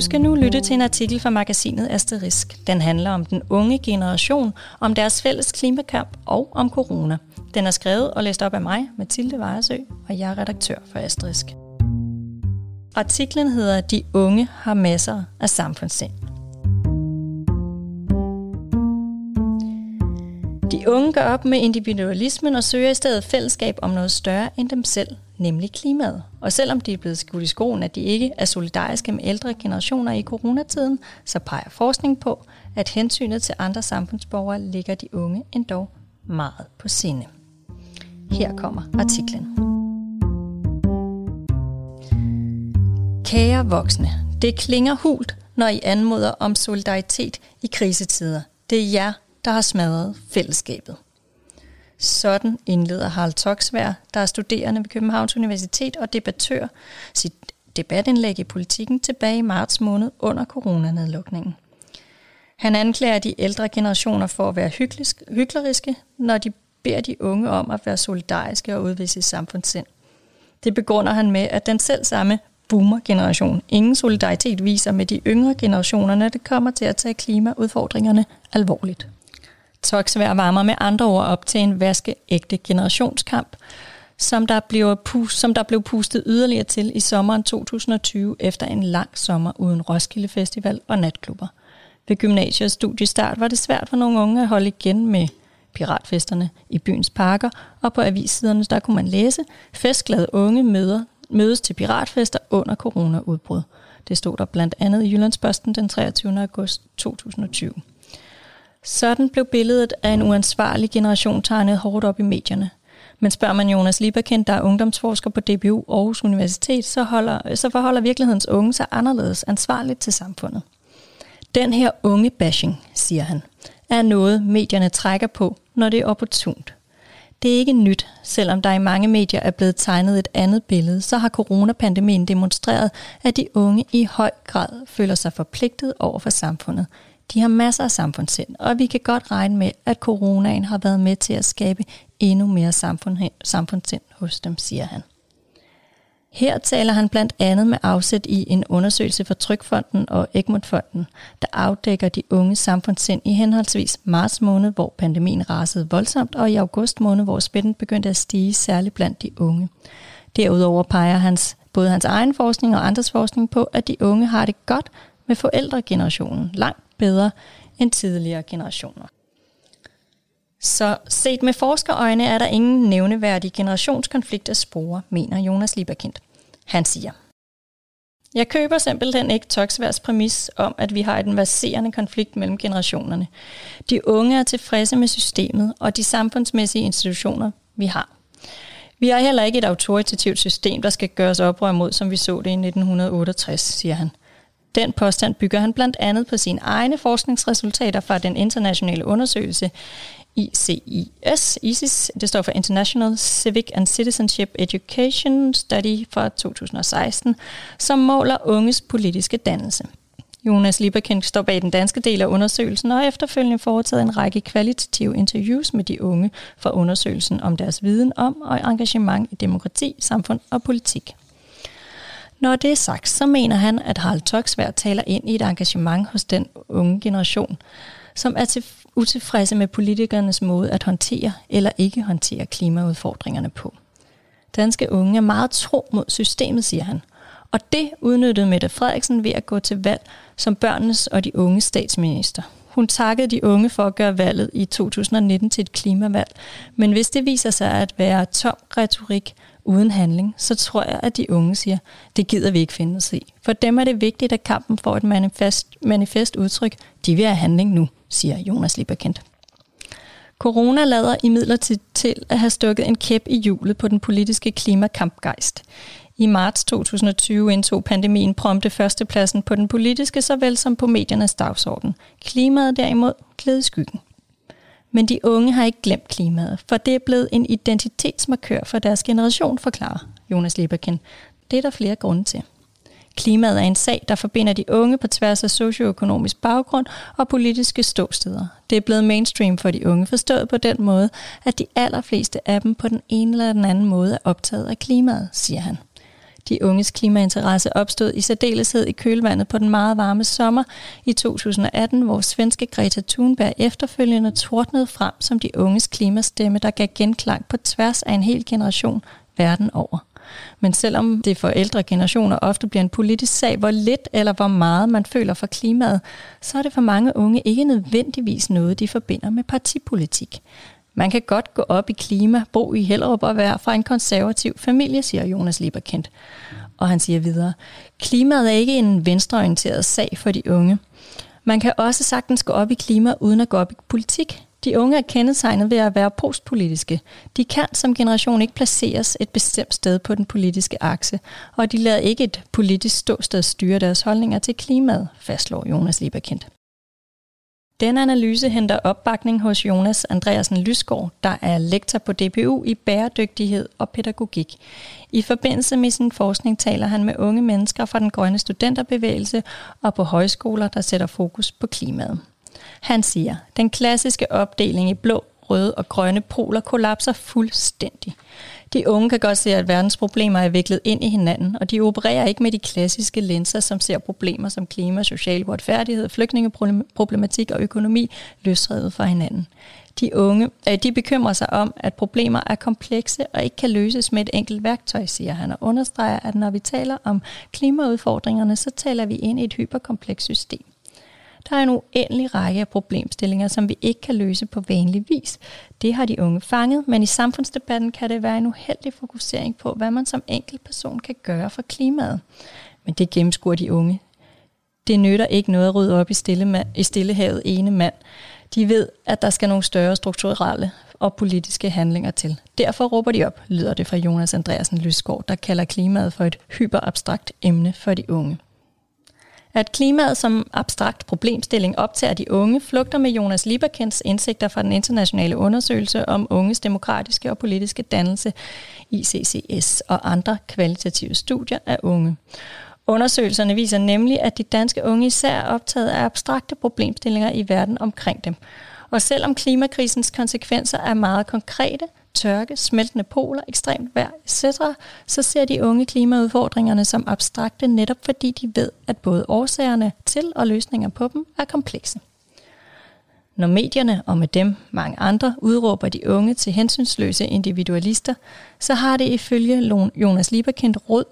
Du skal nu lytte til en artikel fra magasinet Asterisk. Den handler om den unge generation, om deres fælles klimakamp og om corona. Den er skrevet og læst op af mig, Mathilde Vejersø, og jeg er redaktør for Asterisk. Artiklen hedder De unge har masser af samfundssind. De unge går op med individualismen og søger i stedet fællesskab om noget større end dem selv, nemlig klimaet. Og selvom de er blevet skudt i skoen, at de ikke er solidariske med ældre generationer i coronatiden, så peger forskning på, at hensynet til andre samfundsborgere ligger de unge endda meget på sinde. Her kommer artiklen. Kære voksne, det klinger hult, når I anmoder om solidaritet i krisetider. Det er jer, der har smadret fællesskabet. Sådan indleder Harald Toksvær, der er studerende ved Københavns Universitet og debattør, sit debatindlæg i politikken tilbage i marts måned under coronanedlukningen. Han anklager de ældre generationer for at være hykleriske, når de beder de unge om at være solidariske og udvise samfundssind. Det begrunder han med, at den selv samme boomer-generation ingen solidaritet viser med de yngre generationer, når det kommer til at tage klimaudfordringerne alvorligt. Toksvær varmer med andre ord op til en vaskeægte generationskamp, som der, blev pust, som der blev pustet yderligere til i sommeren 2020 efter en lang sommer uden Roskilde Festival og natklubber. Ved gymnasiets studiestart var det svært for nogle unge at holde igen med piratfesterne i byens parker, og på avissiderne der kunne man læse, festglade unge møder, mødes til piratfester under coronaudbrud. Det stod der blandt andet i Jyllandsposten den 23. august 2020. Sådan blev billedet af en uansvarlig generation tegnet hårdt op i medierne. Men spørger man Jonas Lieberkind, der er ungdomsforsker på DBU Aarhus Universitet, så, holder, så forholder virkelighedens unge sig anderledes ansvarligt til samfundet. Den her unge bashing, siger han, er noget, medierne trækker på, når det er opportunt. Det er ikke nyt, selvom der i mange medier er blevet tegnet et andet billede, så har coronapandemien demonstreret, at de unge i høj grad føler sig forpligtet over for samfundet, de har masser af samfundssind, og vi kan godt regne med, at coronaen har været med til at skabe endnu mere samfundssind hos dem, siger han. Her taler han blandt andet med afsæt i en undersøgelse fra Trykfonden og Egmontfonden, der afdækker de unge samfundssind i henholdsvis marts måned, hvor pandemien rasede voldsomt, og i august måned, hvor spænden begyndte at stige, særligt blandt de unge. Derudover peger hans, både hans egen forskning og andres forskning på, at de unge har det godt med forældregenerationen langt bedre end tidligere generationer. Så set med forskerøjne er der ingen nævneværdig generationskonflikt at spore, mener Jonas Lieberkind. Han siger, jeg køber simpelthen ikke Toksværs præmis om, at vi har en verserende konflikt mellem generationerne. De unge er tilfredse med systemet og de samfundsmæssige institutioner, vi har. Vi har heller ikke et autoritativt system, der skal gøres oprør mod, som vi så det i 1968, siger han. Den påstand bygger han blandt andet på sine egne forskningsresultater fra den internationale undersøgelse ICIS, ISIS, det står for International Civic and Citizenship Education Study fra 2016, som måler unges politiske dannelse. Jonas Lieberkind står bag den danske del af undersøgelsen og har efterfølgende foretaget en række kvalitative interviews med de unge for undersøgelsen om deres viden om og engagement i demokrati, samfund og politik. Når det er sagt, så mener han, at Harald Toksvær taler ind i et engagement hos den unge generation, som er til utilfredse med politikernes måde at håndtere eller ikke håndtere klimaudfordringerne på. Danske unge er meget tro mod systemet, siger han. Og det udnyttede Mette Frederiksen ved at gå til valg som børnenes og de unge statsminister. Hun takkede de unge for at gøre valget i 2019 til et klimavalg, men hvis det viser sig at være tom retorik uden handling, så tror jeg, at de unge siger, det gider vi ikke finde os i. For dem er det vigtigt, at kampen får et manifest, manifest udtryk. De vil have handling nu, siger Jonas Lieberkendt. Corona lader imidlertid til at have stukket en kæp i hjulet på den politiske klimakampgejst. I marts 2020 indtog pandemien prompte førstepladsen på den politiske såvel som på mediernes dagsorden. Klimaet derimod gled i skyggen. Men de unge har ikke glemt klimaet, for det er blevet en identitetsmarkør for deres generation, forklarer Jonas Lieberkind. Det er der flere grunde til. Klimaet er en sag, der forbinder de unge på tværs af socioøkonomisk baggrund og politiske ståsteder. Det er blevet mainstream for de unge, forstået på den måde, at de allerfleste af dem på den ene eller den anden måde er optaget af klimaet, siger han. De unges klimainteresse opstod i særdeleshed i kølvandet på den meget varme sommer i 2018, hvor svenske Greta Thunberg efterfølgende tordnede frem som de unges klimastemme, der gav genklang på tværs af en hel generation verden over. Men selvom det for ældre generationer ofte bliver en politisk sag, hvor lidt eller hvor meget man føler for klimaet, så er det for mange unge ikke nødvendigvis noget, de forbinder med partipolitik. Man kan godt gå op i klima, bo i Hellerup og være fra en konservativ familie, siger Jonas Lieberkendt. Og han siger videre, klimaet er ikke en venstreorienteret sag for de unge. Man kan også sagtens gå op i klima uden at gå op i politik. De unge er kendetegnet ved at være postpolitiske. De kan som generation ikke placeres et bestemt sted på den politiske akse, og de lader ikke et politisk ståsted styre deres holdninger til klimaet, fastslår Jonas Lieberkendt. Den analyse henter opbakning hos Jonas Andreasen Lysgaard, der er lektor på DPU i bæredygtighed og pædagogik. I forbindelse med sin forskning taler han med unge mennesker fra den grønne studenterbevægelse og på højskoler, der sætter fokus på klimaet. Han siger, den klassiske opdeling i blå, røde og grønne poler kollapser fuldstændig. De unge kan godt se, at verdens problemer er viklet ind i hinanden, og de opererer ikke med de klassiske linser, som ser problemer som klima, social uretfærdighed, flygtningeproblematik og økonomi løsrevet fra hinanden. De unge øh, de bekymrer sig om, at problemer er komplekse og ikke kan løses med et enkelt værktøj, siger han, og understreger, at når vi taler om klimaudfordringerne, så taler vi ind i et hyperkomplekst system. Der er en uendelig række af problemstillinger, som vi ikke kan løse på vanlig vis. Det har de unge fanget, men i samfundsdebatten kan det være en uheldig fokusering på, hvad man som enkel person kan gøre for klimaet. Men det gennemskuer de unge. Det nytter ikke noget at rydde op i, stille i stillehavet ene mand. De ved, at der skal nogle større strukturelle og politiske handlinger til. Derfor råber de op, lyder det fra Jonas Andreasen Lysgaard, der kalder klimaet for et hyperabstrakt emne for de unge. At klimaet som abstrakt problemstilling optager de unge, flugter med Jonas Lieberkens indsigter fra den internationale undersøgelse om unges demokratiske og politiske dannelse, ICCS, og andre kvalitative studier af unge. Undersøgelserne viser nemlig, at de danske unge især er optaget af abstrakte problemstillinger i verden omkring dem. Og selvom klimakrisens konsekvenser er meget konkrete, tørke, smeltende poler, ekstremt vejr etc., så ser de unge klimaudfordringerne som abstrakte, netop fordi de ved, at både årsagerne til og løsninger på dem er komplekse. Når medierne, og med dem mange andre, udråber de unge til hensynsløse individualister, så har det ifølge Jonas Lieberkind råd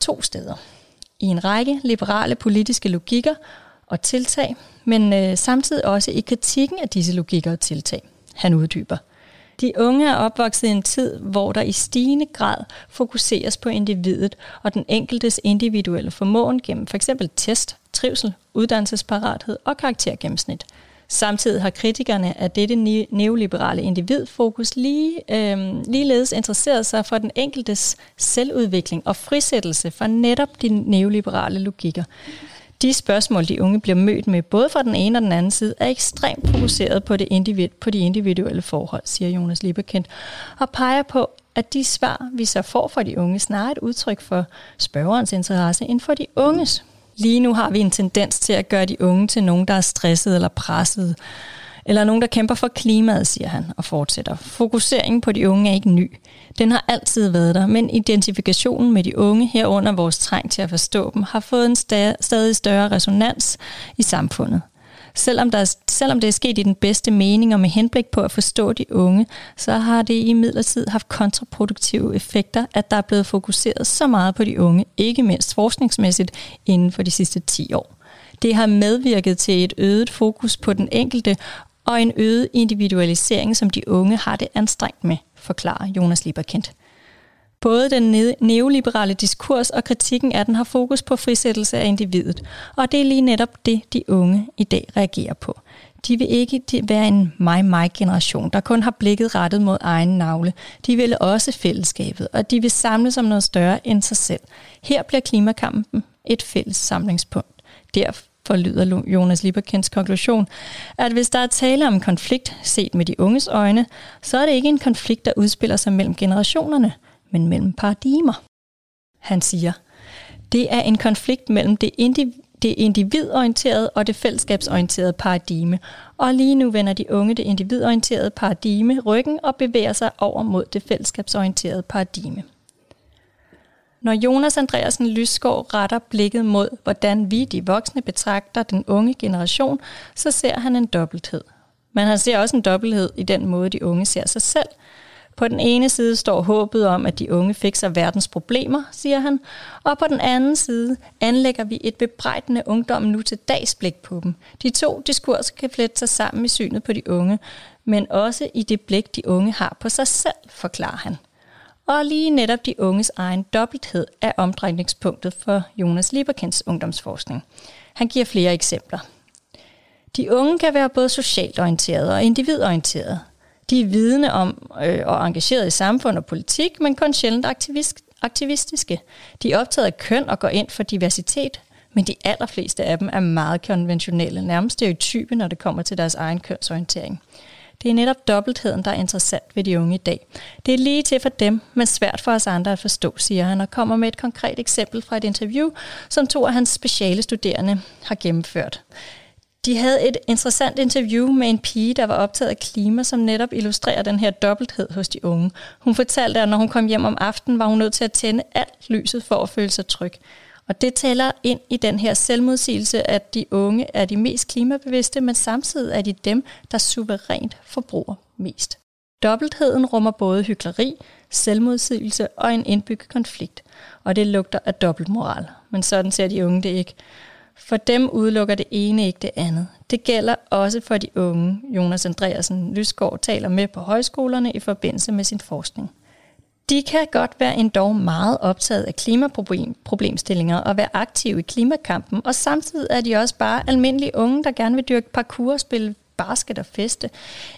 to steder. I en række liberale politiske logikker og tiltag, men øh, samtidig også i kritikken af disse logikker og tiltag. Han uddyber. De unge er opvokset i en tid, hvor der i stigende grad fokuseres på individet og den enkeltes individuelle formåen gennem f.eks. test, trivsel, uddannelsesparathed og karaktergennemsnit. Samtidig har kritikerne af dette neoliberale individfokus lige, øh, ligeledes interesseret sig for den enkeltes selvudvikling og frisættelse fra netop de neoliberale logikker. De spørgsmål, de unge bliver mødt med, både fra den ene og den anden side, er ekstremt fokuseret på, det individ, på de individuelle forhold, siger Jonas Liebekendt, og peger på, at de svar, vi så får fra de unge, snarere et udtryk for spørgerens interesse end for de unges. Lige nu har vi en tendens til at gøre de unge til nogen, der er stresset eller presset, eller nogen, der kæmper for klimaet, siger han og fortsætter. Fokuseringen på de unge er ikke ny. Den har altid været der, men identifikationen med de unge herunder vores træng til at forstå dem, har fået en stadig større resonans i samfundet. Selvom, der er, selvom det er sket i den bedste mening og med henblik på at forstå de unge, så har det i midlertid haft kontraproduktive effekter, at der er blevet fokuseret så meget på de unge, ikke mindst forskningsmæssigt, inden for de sidste 10 år. Det har medvirket til et øget fokus på den enkelte og en øget individualisering, som de unge har det anstrengt med, forklarer Jonas Lieberkendt. Både den neoliberale diskurs og kritikken af den har fokus på frisættelse af individet, og det er lige netop det, de unge i dag reagerer på. De vil ikke være en mig-mig-generation, der kun har blikket rettet mod egen navle. De vil også fællesskabet, og de vil samles om noget større end sig selv. Her bliver klimakampen et fælles samlingspunkt. Derfor for lyder Jonas Lieberkens konklusion, at hvis der er tale om konflikt set med de unges øjne, så er det ikke en konflikt, der udspiller sig mellem generationerne, men mellem paradigmer. Han siger, det er en konflikt mellem det, indiv- det individorienterede og det fællesskabsorienterede paradigme, og lige nu vender de unge det individorienterede paradigme ryggen og bevæger sig over mod det fællesskabsorienterede paradigme. Når Jonas Andreasen Lysgaard retter blikket mod, hvordan vi de voksne betragter den unge generation, så ser han en dobbelthed. Men han ser også en dobbelthed i den måde, de unge ser sig selv. På den ene side står håbet om, at de unge fikser verdens problemer, siger han, og på den anden side anlægger vi et bebrejdende ungdom nu til dags blik på dem. De to diskurser kan flette sig sammen i synet på de unge, men også i det blik, de unge har på sig selv, forklarer han. Og lige netop de unges egen dobbelthed er omdrejningspunktet for Jonas Lieberkens ungdomsforskning. Han giver flere eksempler. De unge kan være både socialt orienterede og individorienterede. De er vidne om øh, og engageret i samfund og politik, men kun sjældent aktivist, aktivistiske. De er optaget af køn og går ind for diversitet, men de allerfleste af dem er meget konventionelle, nærmest stereotype, når det kommer til deres egen kønsorientering. Det er netop dobbeltheden, der er interessant ved de unge i dag. Det er lige til for dem, men svært for os andre at forstå, siger han, og kommer med et konkret eksempel fra et interview, som to af hans speciale studerende har gennemført. De havde et interessant interview med en pige, der var optaget af klima, som netop illustrerer den her dobbelthed hos de unge. Hun fortalte, at når hun kom hjem om aftenen, var hun nødt til at tænde alt lyset for at føle sig tryg. Og det tæller ind i den her selvmodsigelse, at de unge er de mest klimabevidste, men samtidig er de dem, der suverænt forbruger mest. Dobbeltheden rummer både hykleri, selvmodsigelse og en indbygget konflikt, og det lugter af dobbeltmoral. Men sådan ser de unge det ikke. For dem udelukker det ene ikke det andet. Det gælder også for de unge, Jonas Andreasen Lysgaard taler med på højskolerne i forbindelse med sin forskning. De kan godt være endda meget optaget af klimaproblemstillinger og være aktive i klimakampen, og samtidig er de også bare almindelige unge, der gerne vil dyrke parkour og spille basket og feste.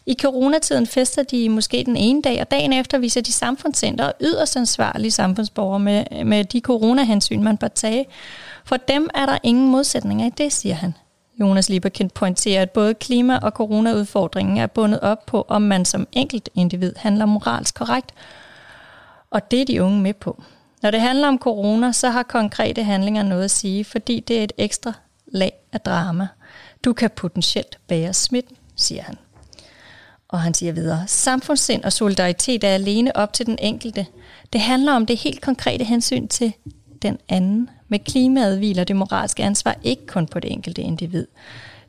I coronatiden fester de måske den ene dag, og dagen efter viser de samfundscenter og yderst ansvarlige samfundsborgere med, med de coronahensyn, man bør tage. For dem er der ingen modsætninger i det, siger han. Jonas Lieberkind pointerer, at både klima- og coronaudfordringen er bundet op på, om man som enkelt individ handler moralsk korrekt, og det er de unge med på. Når det handler om corona, så har konkrete handlinger noget at sige, fordi det er et ekstra lag af drama. Du kan potentielt bære smitten, siger han. Og han siger videre, samfundssind og solidaritet er alene op til den enkelte. Det handler om det helt konkrete hensyn til den anden. Med klimaet hviler det moralske ansvar ikke kun på det enkelte individ.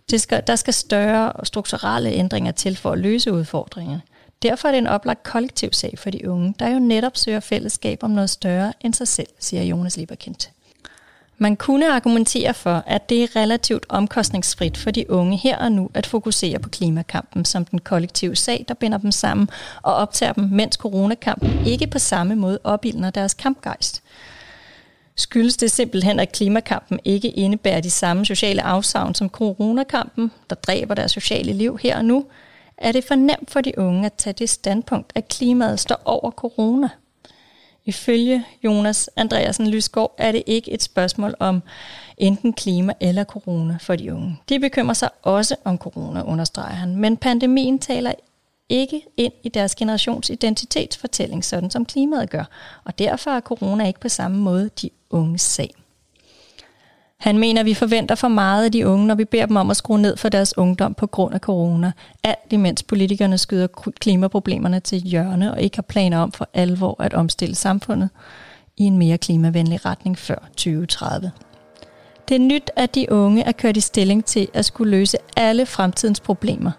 Det skal, der skal større og strukturelle ændringer til for at løse udfordringerne. Derfor er det en oplagt kollektiv sag for de unge, der jo netop søger fællesskab om noget større end sig selv, siger Jonas Lieberkind. Man kunne argumentere for, at det er relativt omkostningsfrit for de unge her og nu at fokusere på klimakampen som den kollektive sag, der binder dem sammen og optager dem, mens coronakampen ikke på samme måde opildner deres kampgejst. Skyldes det simpelthen, at klimakampen ikke indebærer de samme sociale afsavn som coronakampen, der dræber deres sociale liv her og nu, er det for nemt for de unge at tage det standpunkt, at klimaet står over corona. Ifølge Jonas Andreasen Lysgaard er det ikke et spørgsmål om enten klima eller corona for de unge. De bekymrer sig også om corona, understreger han, men pandemien taler ikke ind i deres generations identitetsfortælling, sådan som klimaet gør, og derfor er corona ikke på samme måde de unges sag. Han mener, at vi forventer for meget af de unge, når vi beder dem om at skrue ned for deres ungdom på grund af corona. Alt imens politikerne skyder klimaproblemerne til hjørne og ikke har planer om for alvor at omstille samfundet i en mere klimavenlig retning før 2030. Det er nyt, at de unge er kørt i stilling til at skulle løse alle fremtidens problemer.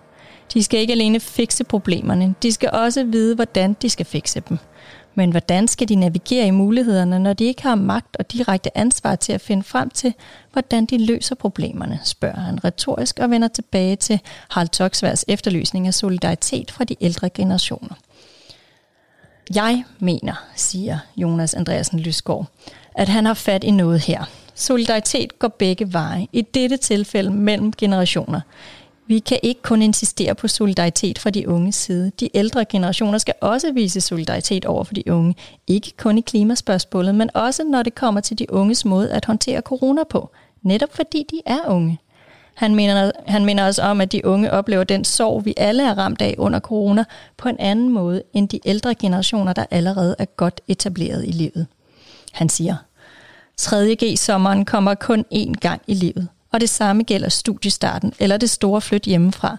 De skal ikke alene fikse problemerne, de skal også vide, hvordan de skal fikse dem – men hvordan skal de navigere i mulighederne, når de ikke har magt og direkte ansvar til at finde frem til, hvordan de løser problemerne, spørger han retorisk og vender tilbage til Harald Toksværs efterlysning af solidaritet fra de ældre generationer. Jeg mener, siger Jonas Andreasen Lysgaard, at han har fat i noget her. Solidaritet går begge veje, i dette tilfælde mellem generationer. Vi kan ikke kun insistere på solidaritet fra de unge side. De ældre generationer skal også vise solidaritet over for de unge. Ikke kun i klimaspørgsmålet, men også når det kommer til de unges måde at håndtere corona på. Netop fordi de er unge. Han mener, han mener os om, at de unge oplever den sorg, vi alle er ramt af under corona, på en anden måde end de ældre generationer, der allerede er godt etableret i livet. Han siger, 3.G-sommeren kommer kun én gang i livet og det samme gælder studiestarten eller det store flyt hjemmefra.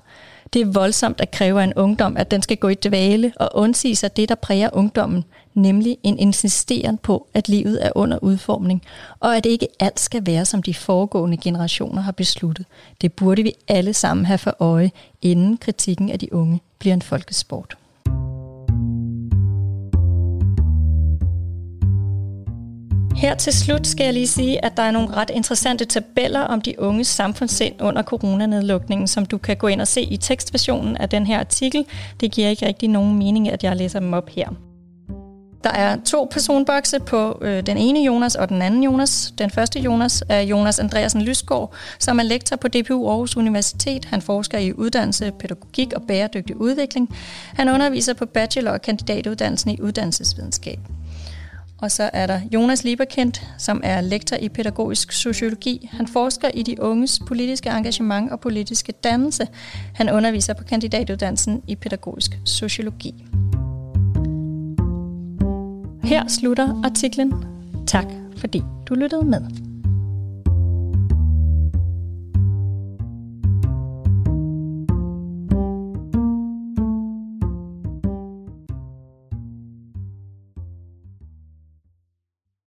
Det er voldsomt at kræve af en ungdom, at den skal gå i dvale og undsige sig det, der præger ungdommen, nemlig en insisteren på, at livet er under udformning, og at ikke alt skal være, som de foregående generationer har besluttet. Det burde vi alle sammen have for øje, inden kritikken af de unge bliver en folkesport. Her til slut skal jeg lige sige, at der er nogle ret interessante tabeller om de unges samfundssind under coronanedlukningen, som du kan gå ind og se i tekstversionen af den her artikel. Det giver ikke rigtig nogen mening, at jeg læser dem op her. Der er to personbokse på øh, den ene Jonas og den anden Jonas. Den første Jonas er Jonas Andreasen Lysgaard, som er lektor på DPU Aarhus Universitet. Han forsker i uddannelse, pædagogik og bæredygtig udvikling. Han underviser på bachelor- og kandidatuddannelsen i uddannelsesvidenskab. Og så er der Jonas Lieberkendt, som er lektor i pædagogisk sociologi. Han forsker i de unges politiske engagement og politiske dannelse. Han underviser på kandidatuddannelsen i pædagogisk sociologi. Her slutter artiklen. Tak fordi du lyttede med.